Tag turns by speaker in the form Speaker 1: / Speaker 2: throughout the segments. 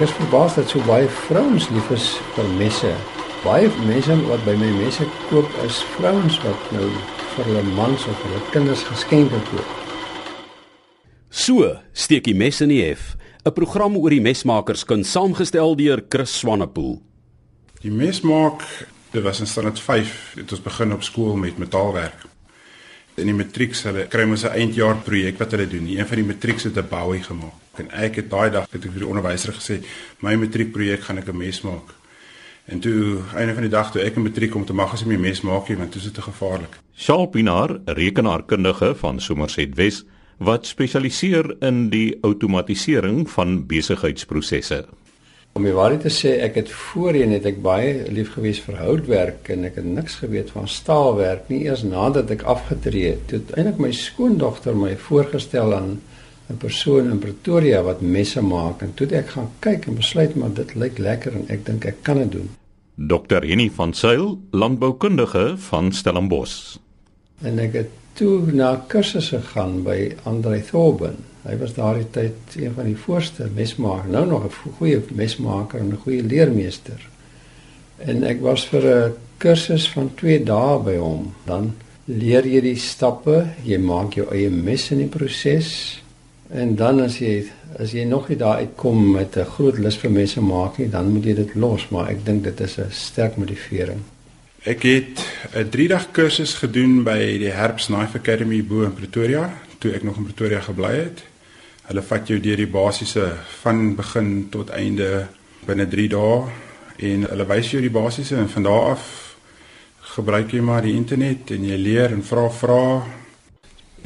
Speaker 1: Ek is verbaas dat so baie vrouens lief is vir messe. Baie mense wat by my messe koop is vrouens wat nou vir hulle mans of hulle kinders geskenke koop.
Speaker 2: So steek die mes in die hef, 'n program oor die mesmakerskuns saamgestel deur Chris Swanepoel.
Speaker 3: Die mesmaak, dit was in standaard 5, het ons begin op skool met metaalwerk. In die matriek hulle kry ons 'n eindjaar projek wat hulle doen. Een van die matrieks het 'n Bowie gemaak. En ek het daai dag het ek vir die onderwyser gesê, my matriekprojek gaan ek 'n mes maak. En toe einde van die dag toe ek 'n matriek kom te mag as ek my mes maak, want dit is te gevaarlik.
Speaker 4: Charles Pinaar, rekenaarkundige van Somerset Wes, wat spesialiseer in die outomatisering van besigheidsprosesse.
Speaker 1: Om die waarheid te sê, ek het voorheen het ek baie lief gewees vir houtwerk en ek het niks geweet van staalwerk nie eers nadat ek afgetree het. Toe eintlik my skoondogter my voorgestel aan 'n persoon in Pretoria wat messe maak en toe ek gaan kyk en besluit maar dit lyk lekker en ek dink ek kan dit doen.
Speaker 4: Dr. Henny van Sail, landboukundige van Stellenbosch.
Speaker 1: En ek het toe na kursusse gegaan by Andre Thorben. Hy was daardie tyd een van die voorste mesmakers, nou nog 'n goeie mesmaker en 'n goeie leermeester. En ek was vir 'n kursus van 2 dae by hom. Dan leer jy die stappe, jy maak jou eie mes in die proses. En dan as jy as jy nog nie daar uitkom met 'n groot lus vir messe maak nie, dan moet jy dit los, maar ek dink dit is 'n sterk motivering.
Speaker 3: Ek het 'n 3-dag kursus gedoen by die Herbs Knife Academy bo in Pretoria toe ek nog in Pretoria gebly het. Hulle vat jou deur die basiese van begin tot einde binne 3 dae en hulle wys jou die basiese en van daar af gebruik jy maar die internet en jy leer en vra vra.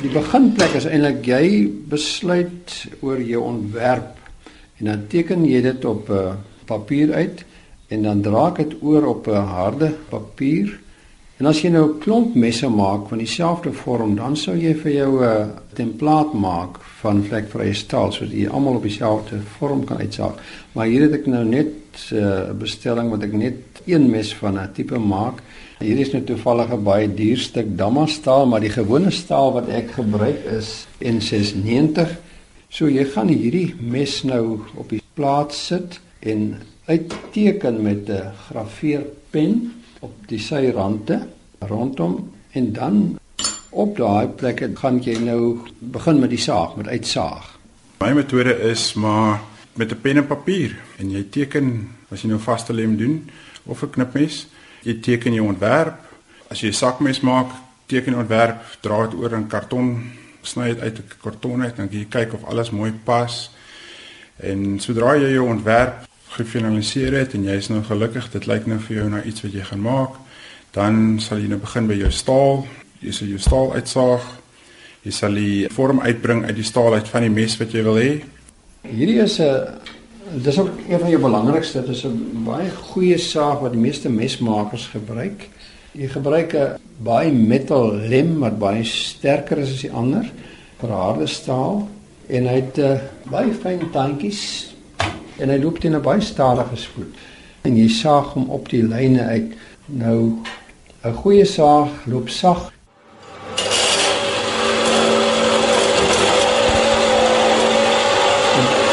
Speaker 1: Die beginplek is eintlik jy besluit oor jou ontwerp en dan teken jy dit op 'n uh, eh, papier uit en dan dra ek dit oor op 'n harde papier. En as jy nou 'n klomp messe maak van dieselfde vorm, dan sou jy vir jou 'n templaat maak van vlekvrye staal sodat jy almal op dieselfde vorm kan uitsaag. Maar hier het ek nou net eh, 'n uh, bestelling wat ek net een mes van 'n tipe maak. Hier is nou toevallig 'n baie duur stuk damastaal, maar die gewone staal wat ek gebruik is N690. So jy gaan hierdie mes nou op die plaat sit en uitteken met 'n graveerpen op die syrande rondom en dan op daai plekke gaan jy nou begin met die saag, met uitsaag.
Speaker 3: My metode is maar met 'n pen en papier en jy teken as jy nou vaste lem doen of 'n knipmes, jy teken jou ontwerp. As jy 'n sakmes maak, teken jy ontwerp, dra dit oor in karton, sny dit uit 'n karton uit en jy kyk of alles mooi pas. En sodra jy jou ontwerp gefinaliseer het en jy is nou gelukkig, dit lyk nou vir jou na iets wat jy gaan maak, dan sal jy nou begin by jou staal. Jy sal jou staal uitsaag. Jy sal die vorm uitbring uit die staal uit van die mes wat jy wil hê.
Speaker 1: Hierdie is 'n dis ook een van jou belangrikste, dit is 'n baie goeie saag wat die meeste mesmakers gebruik. Jy gebruik 'n baie metal lem wat baie sterker is as die ander vir harde staal en hy het uh, baie fyn tandjies en hy loop teen 'n baie stadige spoed. En jy saag hom op die lyne uit. Nou 'n goeie saag loop sag.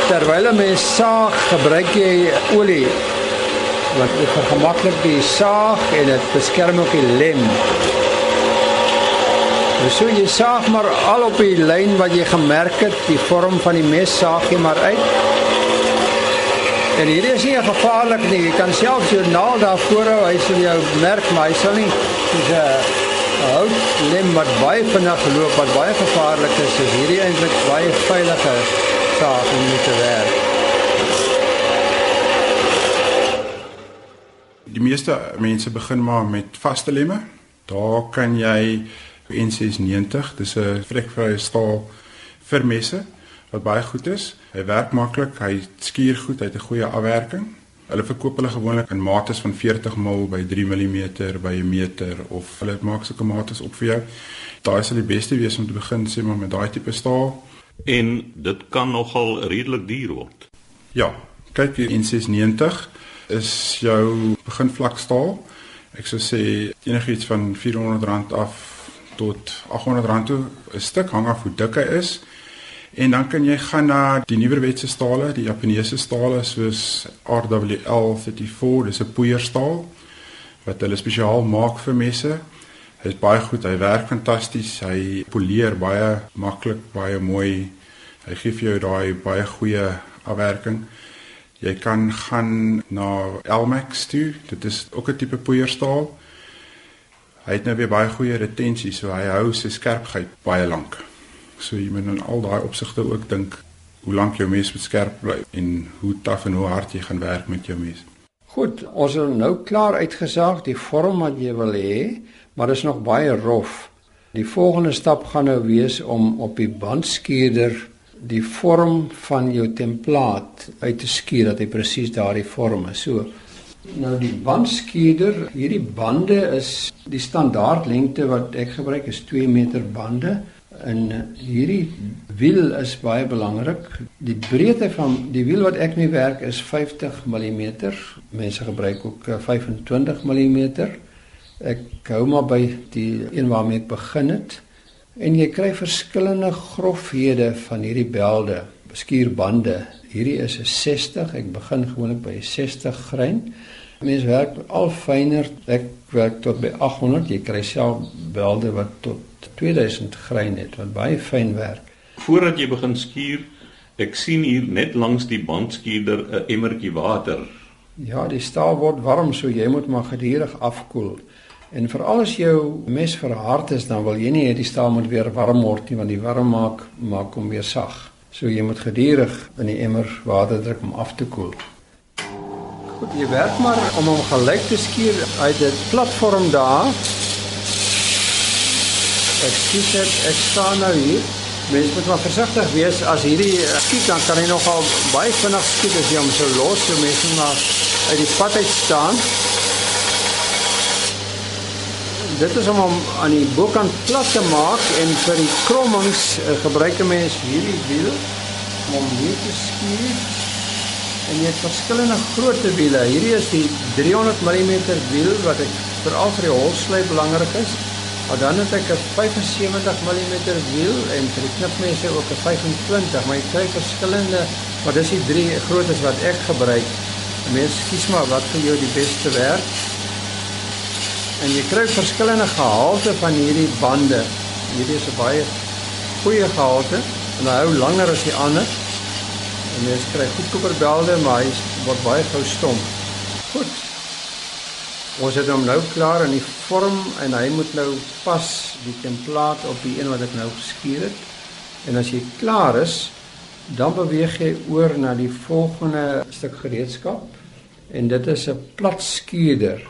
Speaker 1: Terwyl jy mens saag, gebruik jy olie wat vergemaklik die saag en dit beskerm ook die lem. Dus so jy saag maar al op die lyn wat jy gemerk het, die vorm van die mes saag jy maar uit. En hier is nie gevaarlik nie. Jy kan self jou naal daar voorhou. Hy sal jou merk, maar hy sal nie soos 'n hout lem wat baie vinnig loop wat baie gevaarlik is. Dis hierdie eintlik baie veilige saak om mee te werk.
Speaker 3: Die meeste mense begin maar met vaste lemme. Daar kan jy N690, dis 'n vlekvrye staal vir messe wat baie goed is. Hy werk maklik, hy skuur goed, hy het 'n goeie afwerking. Hulle verkoop hulle gewoonlik in mates van 40 mm by 3 mm by 'n meter of hulle maak sulke mates op vir jou. Daai sal die beste wees om te begin sê maar met daai tipe staal
Speaker 4: en dit kan nogal redelik duur word.
Speaker 3: Ja, kyk hier in 690 is jou beginvlak staal. Ek sou sê enigiets van R400 af tot R800 toe 'n stuk hang af hoe dik hy is En dan kan jy gaan na die nuwerwetse stale, die Japaneese stale soos RWL 34, dis 'n poeierstaal wat hulle spesiaal maak vir messe. Hy is baie goed, hy werk fantasties, hy poleer baie maklik, baie mooi. Hy gee vir jou daai baie goeie afwerking. Jy kan gaan na Elmax toe. Dit is ook 'n tipe poeierstaal. Hy het nou weer baie goeie retensie, so hy hou sy skerpheid baie lank. So jy moet in al daai opsigte ook dink hoe lank jou mes moet skerp bly en hoe taaf en hoe hard jy gaan werk met jou mes.
Speaker 1: Goed, ons het nou klaar uitgesaag die vorm wat jy wil hê, maar dit is nog baie rof. Die volgende stap gaan nou wees om op die bandskierder die vorm van jou templaat uit te skier dat hy presies daardie vorm is. So nou die bandskierder, hierdie bande is die standaard lengte wat ek gebruik is 2 meter bande en hierdie wiel is baie belangrik. Die breedte van die wiel wat ek mee werk is 50 mm. Mense gebruik ook 25 mm. Ek hou maar by die een waarmee ek begin het en jy kry verskillende grofhede van hierdie belde, skuurbande. Hierdie is 'n 60. Ek begin gewoonlik by 'n 60 grein. Mense werk al fyner. Ek werk tot by 800. Jy kry self belde wat tot 2000 grein het wat baie fyn werk.
Speaker 4: Voordat jy begin skuur, ek sien hier net langs die bandskierder 'n emmertjie water.
Speaker 1: Ja, die staal word warm, so jy moet maar gedurig afkoel. En veral as jou mes verhard is, dan wil jy nie hê die staal moet weer warm word nie, want die warm maak maak hom weer sag. So jy moet gedurig in die emmer water druk om af te koel. Goed, jy werk maar om hom gelyk te skuur uit dit platform daar. Ek skiet dit, ek staan nou hier. Mens moet maar versigtig wees as hierdie skiet dan kan hy nogal baie vinnig skiet as jy hom so los, so mens moet maar uit die pad uit staan dit is om hom aan die bokant plat te maak en vir die krommings uh, gebruik 'n mens hierdie wiel om hom hier te skuur. En jy het verskillende grootte wiele. Hierdie is die 300 mm wiel wat ek veral vir die holslyp belangrik is. Maar dan het ek 'n 75 mm wiel en vir die knipmense ook 'n 25, maar jy kry verskillende, maar dis die drie groottes wat ek gebruik. Mens kies maar wat vir jou die beste werk en jy kry verskillende gehalte van hierdie bande. Hierdie is 'n baie goeie gehalte en hy hou langer as die ander. En jy kry goedkoper belde, maar hy word baie gou stomp. Goed. Ons het hom nou klaar in die vorm en hy moet nou pas die templaat op die een wat ek nou geskuur het. En as jy klaar is, dan beweeg jy oor na die volgende stuk gereedskap en dit is 'n plat skuurder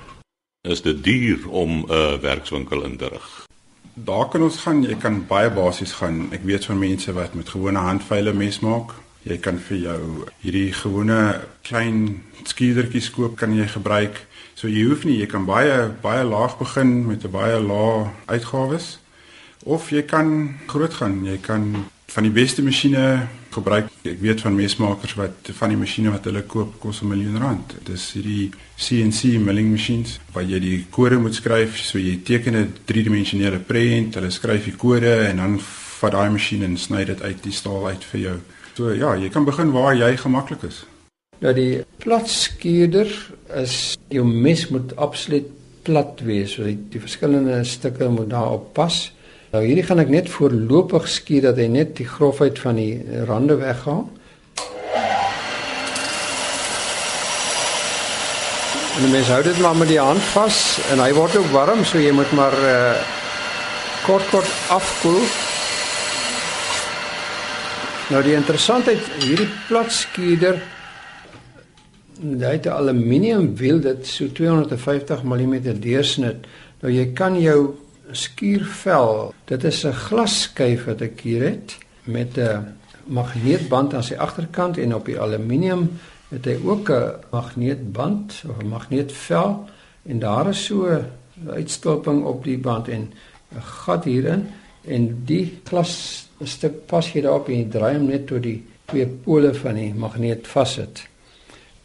Speaker 4: is dit duur om 'n uh, werkswinkel in te rig.
Speaker 3: Daar kan ons gaan, jy kan baie basies gaan. Ek weet van mense wat met gewone handveile mes maak. Jy kan vir jou hierdie gewone klein skiedertjies koop kan jy gebruik. So jy hoef nie, jy kan baie baie laag begin met 'n baie lae uitgawes of jy kan groot gaan. Jy kan van die beste masjiene gebruik. Ek weet van mesmakers wat van die masjiene wat hulle koop kos 'n miljoen rand. Dit is hierdie CNC milling machines waar jy die kode moet skryf, so jy teken 'n driedimensionele prent, hulle skryf die kode en dan vat daai masjien en sny dit uit die staal uit vir jou. So ja, jy kan begin waar jy gemaklik is.
Speaker 1: Nou die platskuurder is jou mes moet absoluut plat wees, so die, die verskillende stukke moet daarop pas. Nou hierdie gaan ek net voorlopig skuur dat hy net die grofheid van die rande weghaal. En mens hou dit maar met die hand vas en hy word ook warm so jy moet maar uh, kort kort afkoel. Nou die interessantheid hierdie plat skuurder hy het 'n aluminium wiel dit so 250 mm deursnit. Nou jy kan jou skuurvel. Dit is 'n glasskyf wat ek hier het met 'n magneetband aan sy agterkant en op die aluminium het hy ook 'n magneetband of 'n magneetvel en daar is so 'n uitstulping op die band en 'n gat hierin en die glas stuk pas jy daarop en jy draai hom net tot die twee pole van die magneet vassit.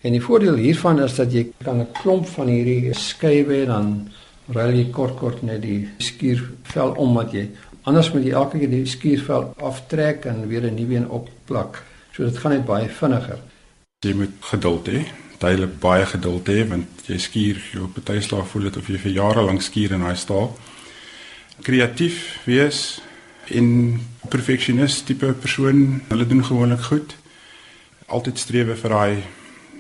Speaker 1: En die voordeel hiervan is dat jy kan 'n klomp van hierdie skywe dan ruil jy kort kort net die skuurvel om wat jy Anders moet jy elke keer die skuurvel aftrek en weer 'n nuwe een opplak. So dit gaan net baie vinniger.
Speaker 3: Jy moet geduld hê, duidelik baie geduld hê want jy skuur jou partyslaaf voel dit of jy vir jare lank skuur in daai staal. Kreatief wees en perfeksionis tipe persoon, hulle doen gewoonlik goed. Altyd streef vir daai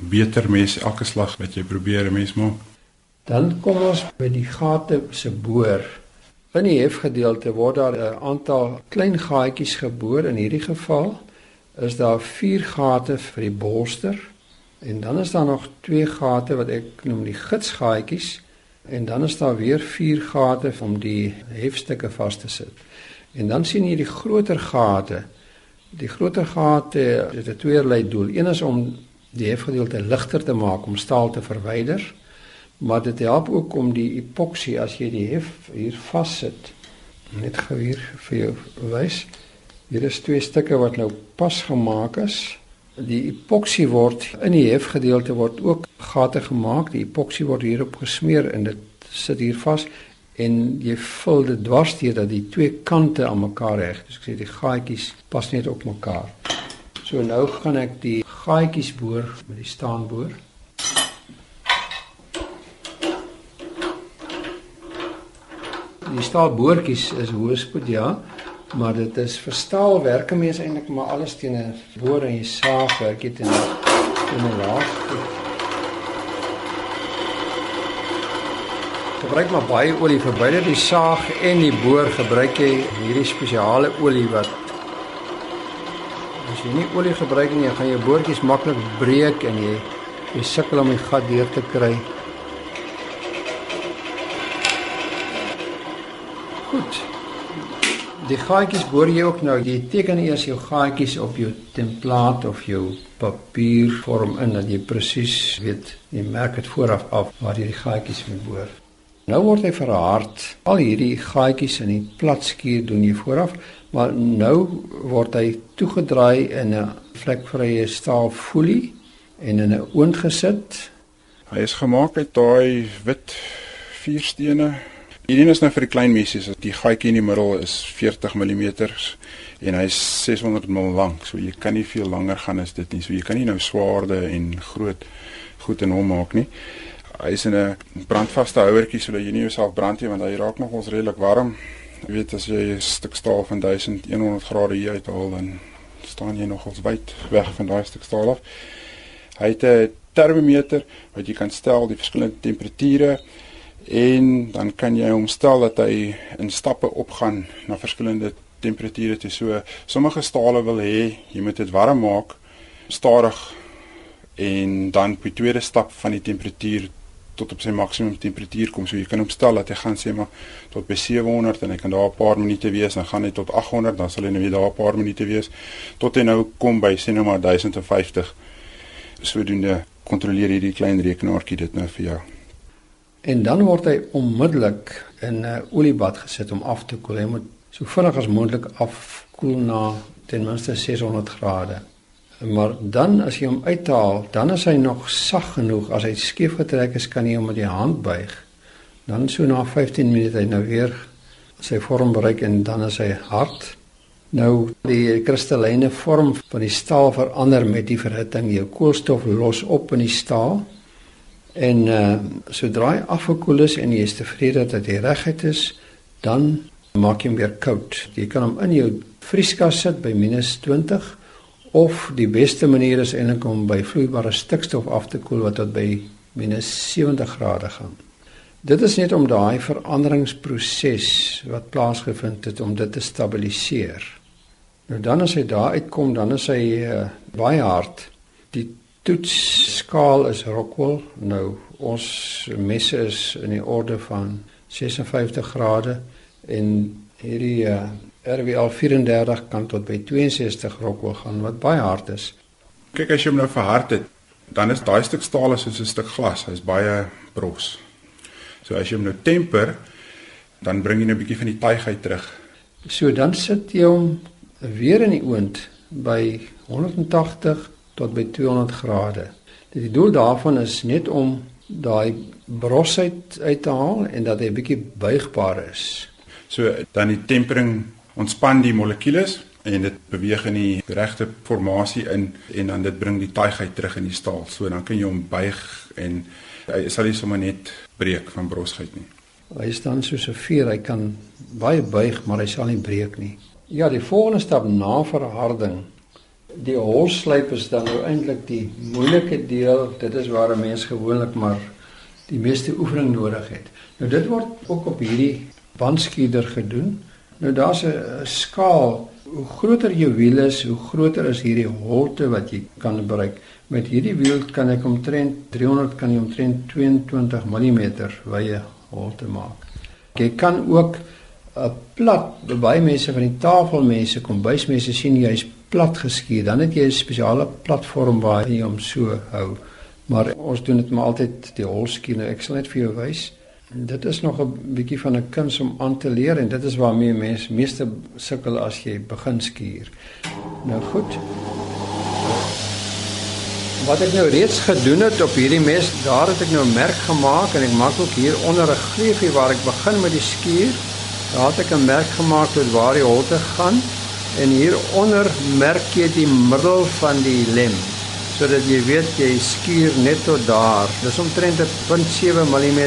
Speaker 3: beter mes elke slag wat jy probeer 'n mens maak.
Speaker 1: Dan kom ons by die gate se boor. In die hefgedeelte word daar 'n aantal klein gaatjies geboor. In hierdie geval is daar 4 gate vir die bolster en dan is daar nog 2 gate wat ek noem die gitsgaatjies en dan is daar weer 4 gate om die hefstukke vas te sit. En dan sien jy die groter gate. Die groter gate het 'n tweeërlei doel. Een is om die hefgedeelte ligter te maak om staal te verwyder, maar dit help ook om die epoksie as jy die hef hier vassit net gou hier vir jou wys. Hier is twee stukke wat nou pas gemaak is. Die epoksie word in die hefgedeelte word ook gate gemaak. Die epoksie word hierop gesmeer en dit sit hier vas en jy vul dit dwars deur dat die twee kante aan mekaar reg. Dus ek sê die gaatjies pas net op mekaar. So nou gaan ek die gaatjies boor met die staanboor. Die staalboortjies is hoëspoed ja, maar dit is vir staalwerke mens eintlik maar alles teen 'n boor en jy saag werk dit in 'n laag. gebruik maar baie olie vir beide die saag en die boor gebruik jy hierdie spesiale olie wat as jy nie olie gebruik nie, gaan jou boortjies maklik breek en jy jy sukkel om die gat deur te kry. Goed. Die gaatjies boor jy ook nou. Jy teken eers jou gaatjies op jou template of jou papiervorm in dat jy presies weet, jy merk dit vooraf af waar jy die gaatjies moet boor. Nou word hy verhard. Al hierdie gaatjies in die platskuur doen jy vooraf, maar nou word hy toegedraai in 'n vlekvrye staalfolie en in 'n oond gesit.
Speaker 3: Hy is gemaak uit daai wit vierstene. Hierdie is nou vir die klein messies. Die gaatjie in die middel is 40 mm en hy's 600 mm lank. So jy kan nie veel langer gaan as dit nie. So jy kan nie nou swaarde en groot goed in hom maak nie hy is in 'n brandvaste houertjie sodat jy nie jouself brand nie want hy raak nog ons redelik warm. Jy weet as jy 'n stuk staal van 1100 grade hier uithaal dan staan jy nog ons wyd weg van daai stuk staal af. Hy het 'n termometer wat jy kan stel die verskillende temperature en dan kan jy hom stel dat hy in stappe opgaan na verskillende temperature toe. So sommige stale wil hê jy moet dit warm maak stadig en dan op die tweede stap van die temperatuur tot op sy maksimum temperatuur kom. So jy kan hom stel dat hy gaan sê maar tot by 700 en hy kan daar 'n paar minute wees en gaan hy tot 800, dan sal hy nou weer daar 'n paar minute wees tot hy nou kom by sê nou maar 1050. Sodoende kontroleer hierdie klein rekenaartjie dit nou vir jou.
Speaker 1: En dan word hy onmiddellik in 'n uh, oliebad gesit om af te koel. Hy moet so vinnig as moontlik afkoel na ten minste 600 grade. Maar dan as jy hom uithaal, dan is hy nog sag genoeg. As hy skief getrek is, kan jy hom met die hand buig. Dan so na 15 minute hy nou weer sy vorm bereik en dan is hy hard. Nou die kristalline vorm van die staal verander met die verhitting. Jou koolstof los op in die staal. En uh sodra hy afgekoel is en jy is tevrede dat hy reguit is, dan maak jy hom weer koud. Jy kan hom in jou vrieskas sit by -20 of die beste manier is eintlik om by vloeibare stikstof af te koel wat tot by minus 70 grade gaan. Dit is net om daai veranderingsproses wat plaasgevind het om dit te stabiliseer. Nou dan as hy daar uitkom, dan is hy uh, baie hard. Die toetsskaal is Rockwell. Nou ons messe is in die orde van 56 grade en hierdie uh, RWL 34 kan tot by 62 Rockwell gaan wat baie hard is.
Speaker 3: Kyk as jy hom nou verhard het, dan is daai stuk staal soos 'n stuk glas, hy's baie bros. So as jy hom nou temper, dan bring jy 'n bietjie van die tuigheid terug.
Speaker 1: So dan sit jy hom weer in die oond by 180 tot by 200 grade. Die doel daarvan is net om daai brosheid uit te haal en dat hy bietjie buigbaar is.
Speaker 3: So dan die tempering ontspan die molekules en dit beweeg in die regte formasie in en dan dit bring die taaiheid terug in die staal. So dan kan jy hom buig en hy sal nie sommer net breek van brosheid nie.
Speaker 1: Hy staan soos 'n veer, hy kan baie buig, maar hy sal nie breek nie. Ja, die volgende stap na verharding. Die holslyp is dan nou eintlik die moeilike deel. Dit is waar 'n mens gewoonlik maar die meeste oefening nodig het. Nou dit word ook op hierdie bandskierder gedoen. Nou daar's 'n skaal hoe groter jou wiel is, hoe groter is hierdie holte wat jy kan bereik. Met hierdie wiel kan ek omtrent 300 kan jy omtrent 22 mm wye holte maak. Jy kan ook 'n plat, baie mense van die tafelmense, kombuismense sien jy's plat geskier, dan het jy 'n spesiale platform waar jy hom so hou. Maar ons doen dit maar altyd die holskier. Nou ek sal net vir jou wys. Dit is nog 'n bietjie van 'n kuns om aan te leer en dit is waarmee mense meeste sukkel as jy begin skuur. Nou goed. Wat ek nou reeds gedoen het op hierdie mes, daar het ek nou 'n merk gemaak en ek maak ook hier onder 'n gleufie waar ek begin met die skuur. Daar het ek 'n merk gemaak tot waar die holte gaan en hier onder merk jy die middel van die lem sodat jy weet jy skuur net tot daar. Dis omtrent 'n 0.7 mm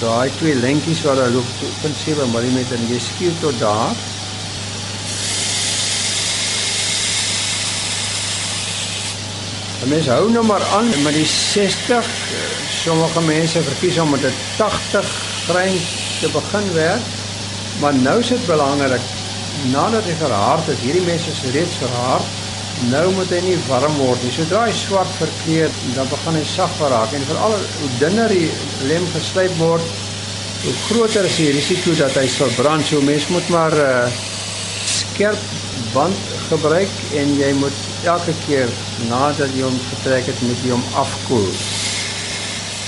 Speaker 1: daai twee lentjies wat daar loop 0.7 mm en jy skuur tot daar. En mens hou nou maar aan met die 60. Sommige mense verkies om met 'n 80 grein te begin werk. Maar nou is dit belangrik nadat jy verhard het, hierdie mense is reeds verhard. Nou moet hy nie warm word nie. Sodra hy swart verkleur, dan begin hy sag raak en veral hoe dunner die lem geslyp word, hoe groter is die risiko dat hy sal brand. So mens moet maar uh, skerp band gebruik en jy moet elke keer nadat jy hom getrek het, moet jy hom afkoel.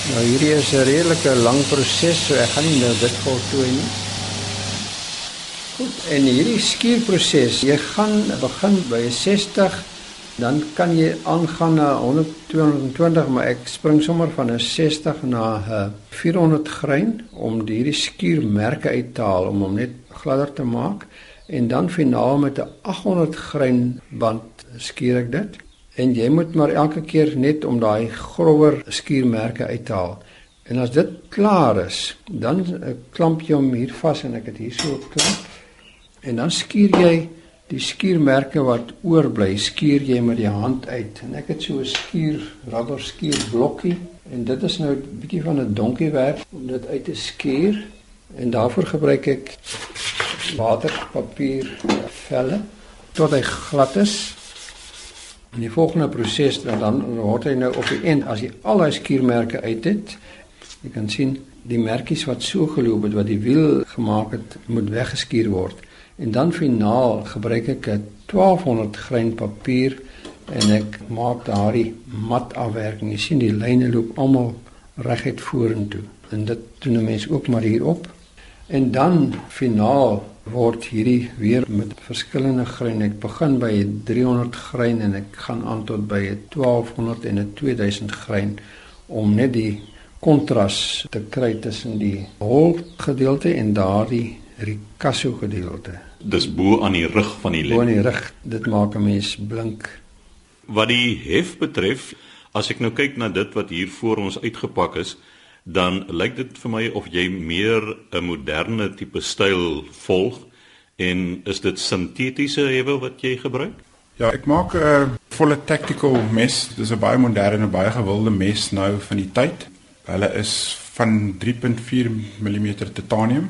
Speaker 1: Nou hierdie is 'n redelike lang proses, so ek gaan nie nou dit voltooi nie. Goed, en hierdie skuurproses, jy gaan begin by 60, dan kan jy aangaan na 100 220, maar ek spring sommer van 'n 60 na 'n 400 grein om hierdie skuurmerke uit te haal om hom net gladder te maak en dan finaal met 'n 800 grein band skuur ek dit. En jy moet maar elke keer net om daai grower skuurmerke uit te haal. En as dit klaar is, dan eh, klamp jy hom hier vas en ek het hier so 'n klamp En dan skuur jy die skuurmerke wat oorbly, skuur jy met die hand uit. En ek het so 'n skuur, rubber skuur blokkie en dit is nou 'n bietjie van 'n donkie werk om dit uit te skuur. En daarvoor gebruik ek waterpapier velle tot hy glad is. En die volgende proses dan word hy nou op die end as jy al daai skuurmerke uit het. Jy kan sien die merkies wat so geloop het wat die wiel gemaak het, moet weggeskuur word. En dan finaal gebruik ek 'n 1200 grein papier en ek maak daardie mat afwerking. Jy sien die lyne loop almal reguit vorentoe. En dit doen mense ook maar hier op. En dan finaal word hierdie weer met verskillende grein. Ek begin by 300 grein en ek gaan aan tot by 1200 en 2000 grein om net die kontras te kry tussen die hol gedeelte en daardie ricasso gedeelte.
Speaker 4: Dis bo aan die rug van die lem.
Speaker 1: Bo aan die rug, dit maak 'n mens blink.
Speaker 4: Wat die hef betref, as ek nou kyk na dit wat hier voor ons uitgepak is, dan lyk dit vir my of jy meer 'n moderne tipe styl volg en is dit sintetiese hewe wat jy gebruik?
Speaker 3: Ja, ek maak 'n volle tactical mes. Dis 'n baie moderne, baie gewilde mes nou van die tyd. Hulle is van 3.4 mm titanium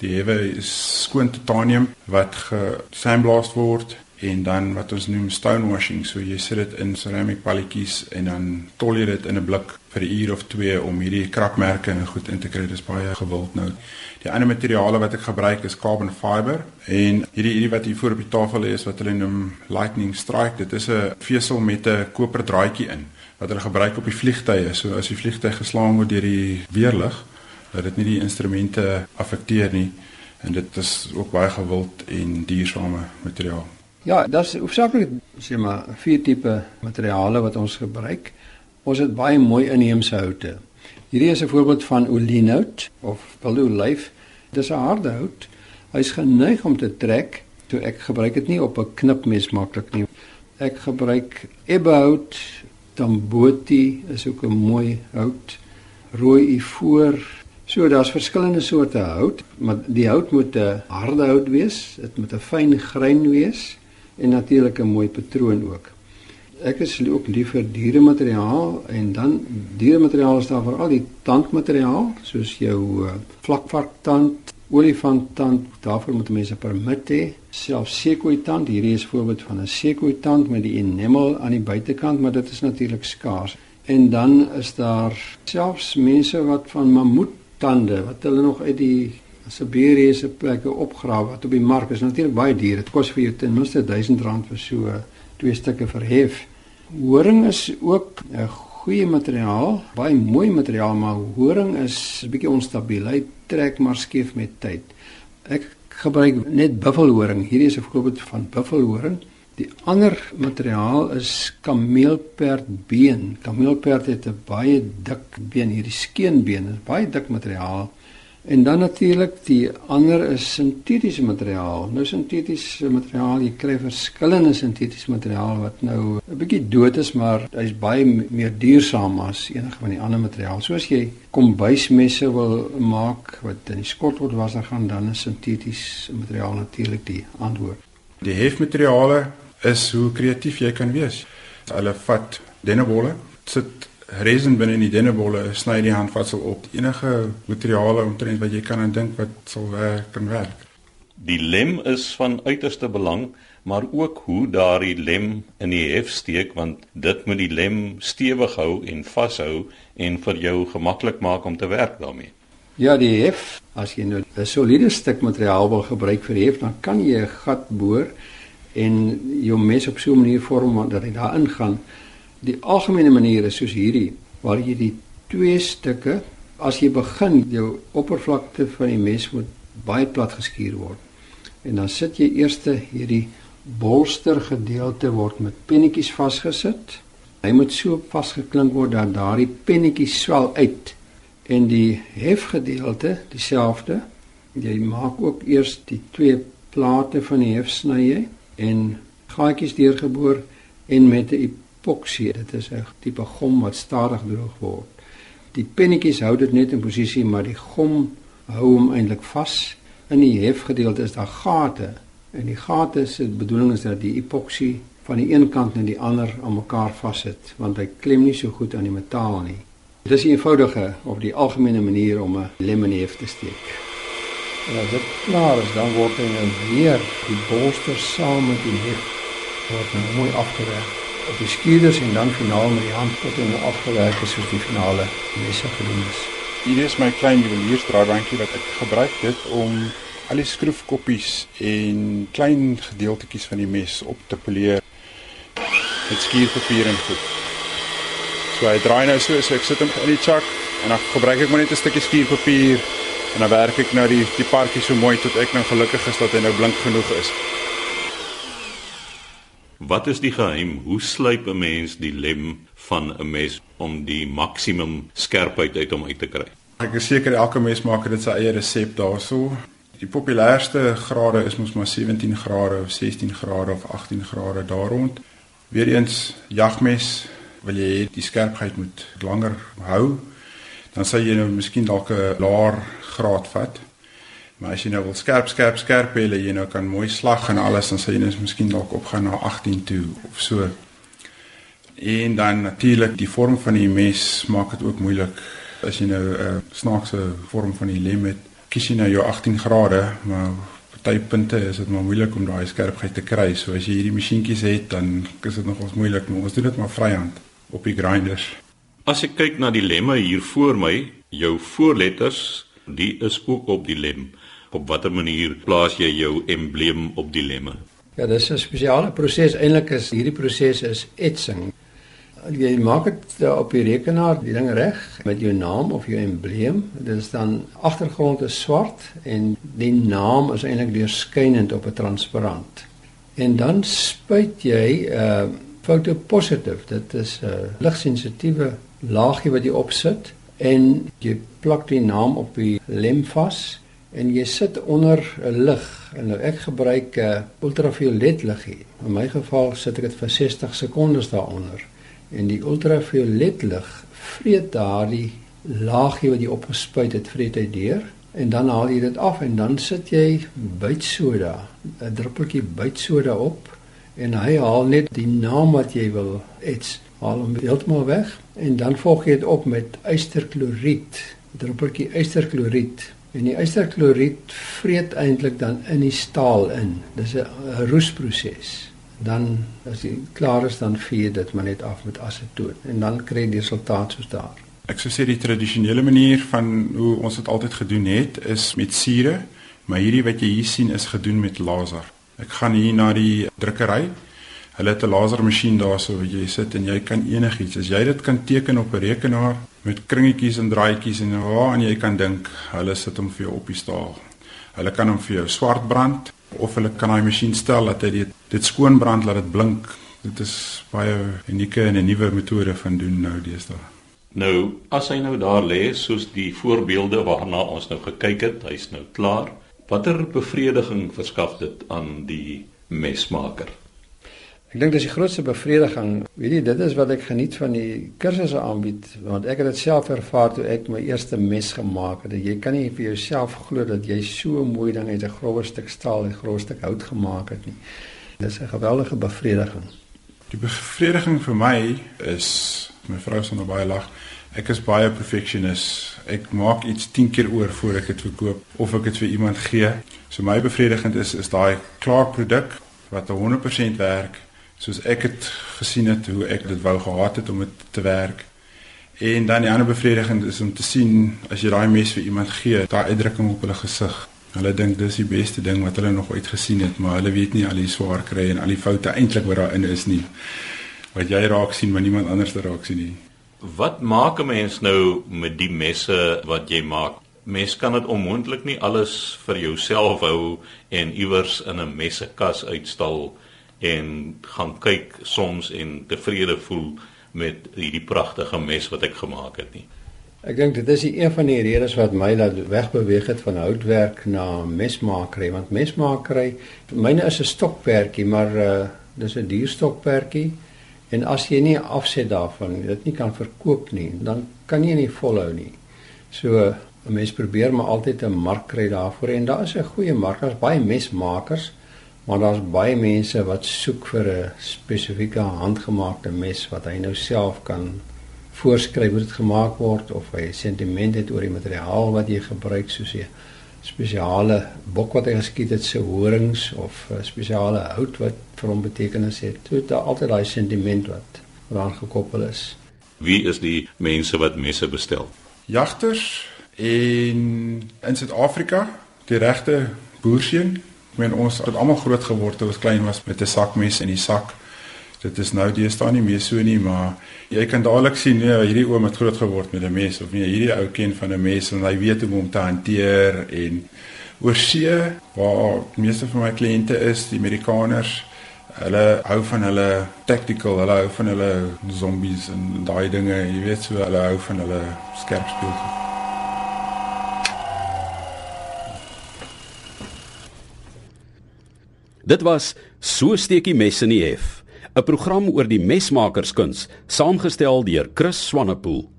Speaker 3: Die hewe is skoon titanium wat gesandblast word en dan wat ons noem stonewashing. So jy sit dit in ceramic balletjies en dan tol jy dit in 'n blik vir 'n uur of 2 om hierdie krapmerke en goed in te kry. Dit is baie gewild nou. Die ander materiale wat ek gebruik is carbon fiber en hierdie hierdie wat hier voor op die tafel lê is wat hulle noem lightning strike. Dit is 'n vesel met 'n koper draadjie in wat hulle gebruik op die vliegtye. So as die vliegtyg geslaan word deur die weerlig, dat dit nie die instrumente affekteer nie en dit is ook baie gewild en duursame materiaal.
Speaker 1: Ja, daar's hoofsaaklik sê maar vier tipe materiale wat ons gebruik. Ons het baie mooi inheemse houte. Hierdie is 'n voorbeeld van oliehout of baloolyf. Dis 'n harde hout Hy's geneig om te trek, so ek gebruik dit nie op 'n knipmes maklik nie. Ek gebruik ebbehout, tamboti is ook 'n mooi hout, rooi ivoor. So daar's verskillende soorte hout, maar die hout moet 'n harde hout wees, dit moet 'n fyn grein wees en natuurlik 'n mooi patroon ook. Ek is ook lief vir dieremateriaal en dan dieremateriaal is daar veral die tandmateriaal soos jou uh, vlakvarktand, olifanttand, daarvoor moet mense permit hê. Selfs sekoitand, hierdie is voorbeeld van 'n sekoitand met die enamel aan die buitekant, maar dit is natuurlik skaars. En dan is daar selfs mense wat van mammoettande wat hulle nog uit die Siberiese plekke opgrawe wat op die mark is natuurlik baie duur. Dit kos vir jou ten minste R1000 vir so twee stukke verhef. Horing is ook 'n goeie materiaal, baie mooi materiaal, maar horing is 'n bietjie onstabiel. Hy trek maar skief met tyd. Ek gebruik net buffelhoring. Hierdie is 'n voorbeeld van buffelhoring. Die ander materiaal is kameelperdbeen. Kameelperd het 'n baie dik been, hierdie skeenbeen is baie dik materiaal. En dan natuurlik die ander is sintetiese materiaal. Nou sintetiese materiaal, jy kry verskillende sintetiese materiaal wat nou 'n bietjie dood is, maar hy's baie meer duursaam as enige van die ander materiaal. Soos jy kombuismesse wil maak wat in die skottelwasser gaan, dan is sintetiese materiaal natuurlik die antwoord.
Speaker 3: Die hefmateriale is hoe kreatief jy kan wees. Hulle vat dennebolle, sit resin binne in die dennebolle sny die handvatsel op enige materiale omtrent wat jy kan dink wat sal werk kan werk.
Speaker 4: Die lem is van uiterste belang, maar ook hoe daardie lem in die hef steek want dit moet die lem stewig hou en vashou en vir jou gemaklik maak om te werk daarmee.
Speaker 1: Ja, die hef, as jy nou 'n soliede stuk materiaal wil gebruik vir hef, dan kan jy 'n gat boor en jou mes op so 'n manier vorm dat hy daarin gaan. Die algemene manier is soos hierdie waar jy die twee stukke as jy begin jou oppervlakte van die mes moet baie plat geskuur word. En dan sit jy eers hierdie bolster gedeelte word met pennetjies vasgesit. Hy moet so vasgeklink word dat daardie pennetjies swel uit en die hefgedeelte dieselfde. Jy maak ook eers die twee plate van die hef sny jy en gaatjies deurgeboor en met 'n epoksie. Dit is 'n tipe gom wat stadig droog word. Die pennetjies hou dit net in posisie, maar die gom hou hom eintlik vas. In die hefgedeelte is daar gate en die gate se bedoeling is dat die epoksie van die een kant en die ander aan mekaar vassit, want hy klem nie so goed aan die metaal nie. Dit is 'n eenvoudige of die algemene manier om 'n lemonhef te steek. En as dit klaar is, dan word hy nou weer die bolster saam met die hef word nou mooi afgewerk op die skieders en dan finaal met die hand tot en afgewerk is soos die finale messe gedoen is.
Speaker 3: Hier is my klein juweliersdraaibankie wat ek gebruik dit om al die skroefkoppies en klein gedeeltetjies van die mes op te poleer met skierpapier en goed. So hy draai nou so, so ek sit hom in die chak en dan gebruik ek maar net 'n stukkie skierpapier en dan werk ek nou die die partjie so mooi tot ek nou gelukkig is dat hy nou blink genoeg is.
Speaker 4: Wat is die geheim? Hoe slyp 'n mens die lem van 'n mes om die maksimum skerpheid uit hom uit te kry?
Speaker 3: Ek is seker elke mes maak dit sy eie resep daarso. Die populairste grade is mos maar 17 grade of 16 grade of 18 grade daar rond. Weereens jagmes wil jy die skerpheid moet langer hou, dan sal jy nou miskien dalk 'n laer graad vat. Maar as jy nou wil skerp skerp skerp hê, jy nou kan mooi slag en alles dan sê jy net miskien dalk opgaan na 18 toe of so. En dan natuurlik die vorm van die mes maak dit ook moeilik. As jy nou 'n uh, snaakse vorm van die lem het, kies jy nou jou 18 grade, maar party punte is dit maar moeilik om daai skerpheid te kry. So as jy hierdie masjienkies het, dan is dit nogals moeilik, maar ons doen dit maar vryhand op die grinders.
Speaker 4: As ek kyk na die lemme hier voor my, jou voorletters, die is ook op die lem op watter manier plaas jy jou embleem op die lemme?
Speaker 1: Ja, dis 'n spesiale proses. Eintlik is hierdie proses is etsing. Jy maak dit op die rekenaar die ding reg met jou naam of jou embleem. Dit is dan agtergrond is swart en die naam is eintlik deurskynend op 'n transparant. En dan spuit jy 'n uh, foto positief. Dit is 'n uh, ligsensitiewe laagie wat jy opsit en jy plak die naam op die lem vas en jy sit onder 'n lig en nou ek gebruik 'n uh, ultraviolet lig hier. In my geval sit ek dit vir 60 sekondes daaronder en die ultraviolet lig vreet daardie laagie wat jy opgespuit het vreet hy deur en dan haal jy dit af en dan sit jy bytsoda 'n druppeltjie bytsoda op en hy haal net die naam wat jy wil ets haal hom heeltemal weg en dan volg jy dit op met ysterkloried druppeltjie ysterkloried En die ysterkloried vreet eintlik dan in die staal in. Dis 'n roesproses. Dan as jy klaar is dan vee dit maar net af met asetoon en dan kry jy die resultaat soos daar.
Speaker 3: Ek sou sê die tradisionele manier van hoe ons dit altyd gedoen het is met sure, maar hierdie wat jy hier sien is gedoen met laser. Ek gaan hier na die drukkery. Hulle het 'n lasermasjien daarso waar jy sit en jy kan enigiets. As jy dit kan teken op 'n rekenaar, met kringetjies en draaitjies en waar jy kan dink hulle sit hom vir jou op die staal. Hulle kan hom vir jou swart brand of hulle kan daai masjien stel dat hy dit dit skoon brand laat dit blink. Dit is baie unieke en 'n nuwe metode van doen nou deesdae.
Speaker 4: Nou, as hy nou daar lê soos die voorbeelde waarna ons nou gekyk het, hy's nou klaar. Watter bevrediging verskaf dit aan die mesmaker?
Speaker 1: Ek dink dis die grootste bevrediging. Weet jy, dit is wat ek geniet van die kursusse aanbied, want ek het dit self ervaar toe ek my eerste mes gemaak het. Jy kan nie vir jouself glo dat jy so mooi ding uit 'n grower stuk staal en 'n groot stuk hout gemaak het nie. Dis 'n geweldige bevrediging.
Speaker 3: Die bevrediging vir my is my vrou sonder baie lag. Ek is baie perfectionist. Ek maak iets 10 keer oor voor ek dit verkoop of ek dit vir iemand gee. So my bevrediging is is daai klaar produk wat 100% werk soos ek het gesien het hoe ek dit wou gehad het om dit te werk. En dan die ander bevrediging is om te sien as jy daai mes vir iemand gee, daai uitdrukking op hulle gesig. Hulle dink dis die beste ding wat hulle nog ooit gesien het, maar hulle weet nie al die swaar kry en al die foute eintlik wat daarin is nie. Wat jy raak sien, maar niemand anders raak sien nie.
Speaker 4: Wat maak 'n mens nou met die messe wat jy maak? Mens kan dit onmoontlik nie alles vir jouself hou en iewers in 'n messekas uitstal en gaan kyk soms en tevrede voel met hierdie pragtige mes wat ek gemaak het nie.
Speaker 1: Ek dink dit is een van die redes wat my laat wegbeweeg het van houtwerk na mesmakery want mesmakery myne is 'n stokperdjie maar uh, dis 'n dierstokperdjie en as jy nie afset daarvan dit nie kan verkoop nie dan kan jy nie volhou nie. So 'n mens probeer maar altyd 'n mark kry daarvoor en daar is 'n goeie mark daar's baie mesmakers Maar daar's baie mense wat soek vir 'n spesifieke handgemaakte mes wat hy nou self kan voorskryf hoe dit gemaak word of hy sentiment het oor die materiaal wat jy gebruik soos 'n spesiale bok wat hy geskiet het se horings of 'n spesiale hout wat vir hom betekenis het. Dit is altyd daai sentiment wat daaraan gekoppel is.
Speaker 4: Wie is die mense wat messe bestel?
Speaker 3: Jagters en in Suid-Afrika, die regte boerseun Ek meen ons het almal groot geword toe ons klein was met 'n sakmes in die sak. Dit is nou deesdae nie meer so nie, maar jy kan dadelik sien nee, hierdie oom het groot geword met 'n mes of nee, hierdie ou ken van 'n mes en hy weet hoe om te hanteer en oor see waar meeste van my kliënte is, die Amerikaners, hulle hou van hulle tactical, hulle hou van hulle zombies en daai dinge, jy weet so, hulle hou van hulle skerp speelgoed.
Speaker 2: Dit was So steekie mes in die hef, 'n program oor die mesmakerskuns, saamgestel deur Chris Swanepoel.